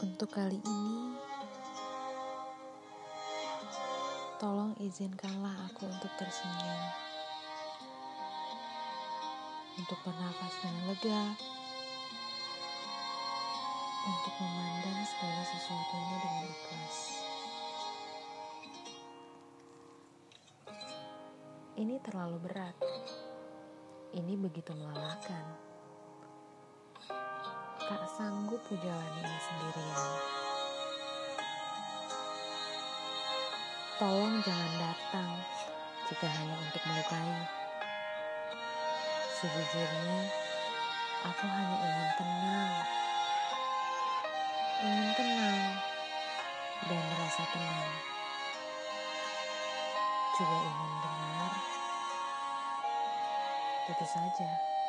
Untuk kali ini, tolong izinkanlah aku untuk tersenyum, untuk bernafas dengan lega, untuk memandang segala sesuatunya dengan ikhlas. Ini terlalu berat. Ini begitu melelahkan tak sanggup ku jalani sendirian. Tolong jangan datang jika hanya untuk melukai. Sejujurnya, aku hanya ingin tenang. Ingin tenang dan merasa tenang. Juga ingin dengar. Itu saja.